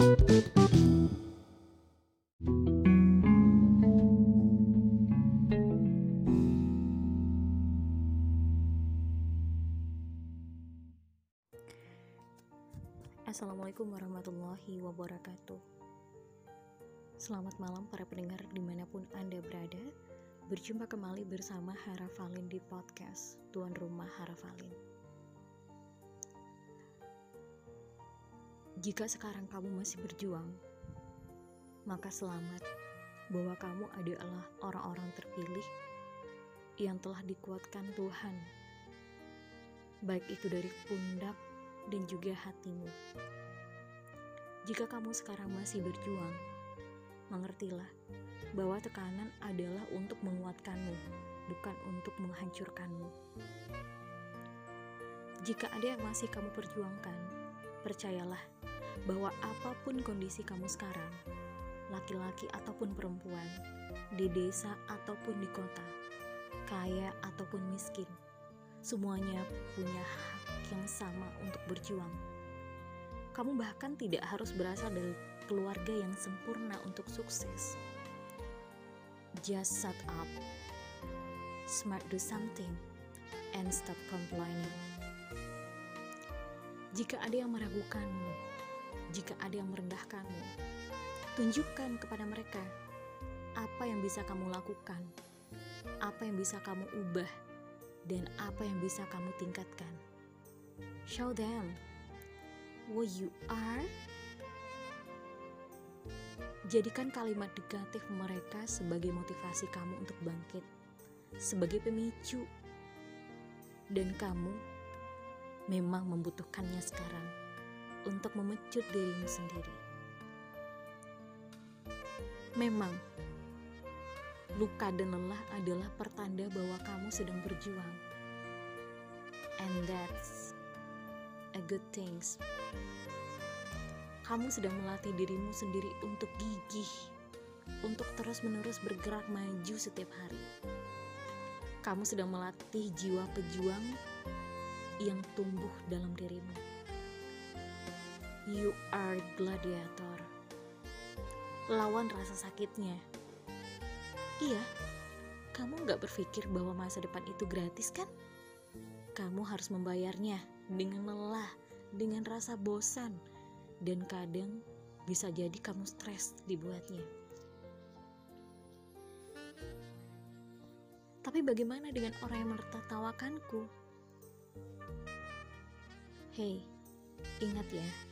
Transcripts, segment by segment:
Assalamualaikum warahmatullahi wabarakatuh. Selamat malam para pendengar di mana pun Anda berada. Berjumpa kembali bersama Harafalin di podcast Tuan Rumah Harafalin Jika sekarang kamu masih berjuang Maka selamat bahwa kamu adalah orang-orang terpilih yang telah dikuatkan Tuhan Baik itu dari pundak dan juga hatimu. Jika kamu sekarang masih berjuang, mengertilah bahwa tekanan adalah untuk menguatkanmu, bukan untuk menghancurkanmu. Jika ada yang masih kamu perjuangkan, percayalah bahwa apa pun kondisi kamu sekarang, laki-laki ataupun perempuan, di desa ataupun di kota, kaya ataupun miskin, semuanya punya hak yang sama untuk berjuang. Kamu bahkan tidak harus berasal dari keluarga yang sempurna untuk sukses. Just shut up, smart do something, and stop complaining. Jika ada yang meragukanmu, jika ada yang merendahkanmu, tunjukkan kepada mereka apa yang bisa kamu lakukan, apa yang bisa kamu ubah, dan apa yang bisa kamu tingkatkan. Show them who you are. Jadikan kalimat negatif mereka sebagai motivasi kamu untuk bangkit, sebagai pemicu. Dan kamu memang membutuhkannya sekarang untuk memecut dirimu sendiri. Memang, luka dan lelah adalah pertanda bahwa kamu sedang berjuang. And that's a good things. Kamu sedang melatih dirimu sendiri untuk gigih, untuk terus-menerus bergerak maju setiap hari. Kamu sedang melatih jiwa pejuang yang tumbuh dalam dirimu. You are gladiator. Lawan rasa sakitnya. Iya, kamu nggak berpikir bahwa masa depan itu gratis kan? Kamu harus membayarnya dengan lelah, dengan rasa bosan, dan kadang bisa jadi kamu stres dibuatnya. Tapi bagaimana dengan orang yang menertawakanku? Hei, ingat ya,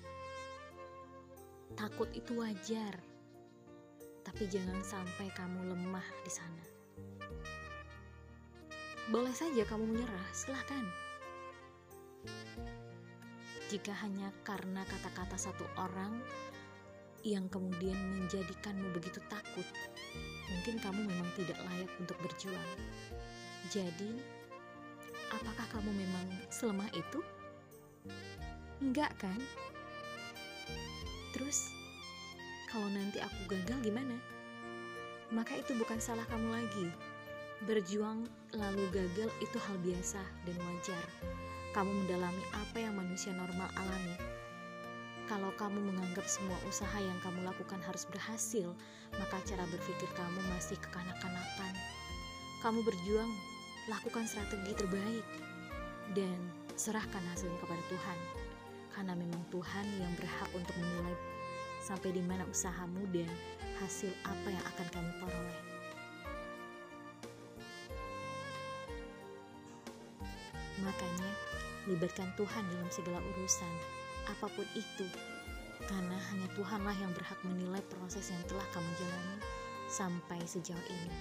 takut itu wajar, tapi jangan sampai kamu lemah di sana. Boleh saja kamu menyerah, silahkan jika hanya karena kata-kata satu orang yang kemudian menjadikanmu begitu takut, mungkin kamu memang tidak layak untuk berjuang. Jadi, apakah kamu memang selemah itu? Enggak kan? Terus, kalau nanti aku gagal gimana? Maka itu bukan salah kamu lagi. Berjuang lalu gagal itu hal biasa dan wajar kamu mendalami apa yang manusia normal alami. Kalau kamu menganggap semua usaha yang kamu lakukan harus berhasil, maka cara berpikir kamu masih kekanak-kanakan. Kamu berjuang, lakukan strategi terbaik, dan serahkan hasilnya kepada Tuhan. Karena memang Tuhan yang berhak untuk menilai sampai di mana usahamu dan hasil apa yang akan kamu peroleh. Makanya, libatkan Tuhan dalam segala urusan, apa pun itu, karena hanya Tuhanlah yang berhak menilai proses yang telah kamu jalani sampai sejauh ini.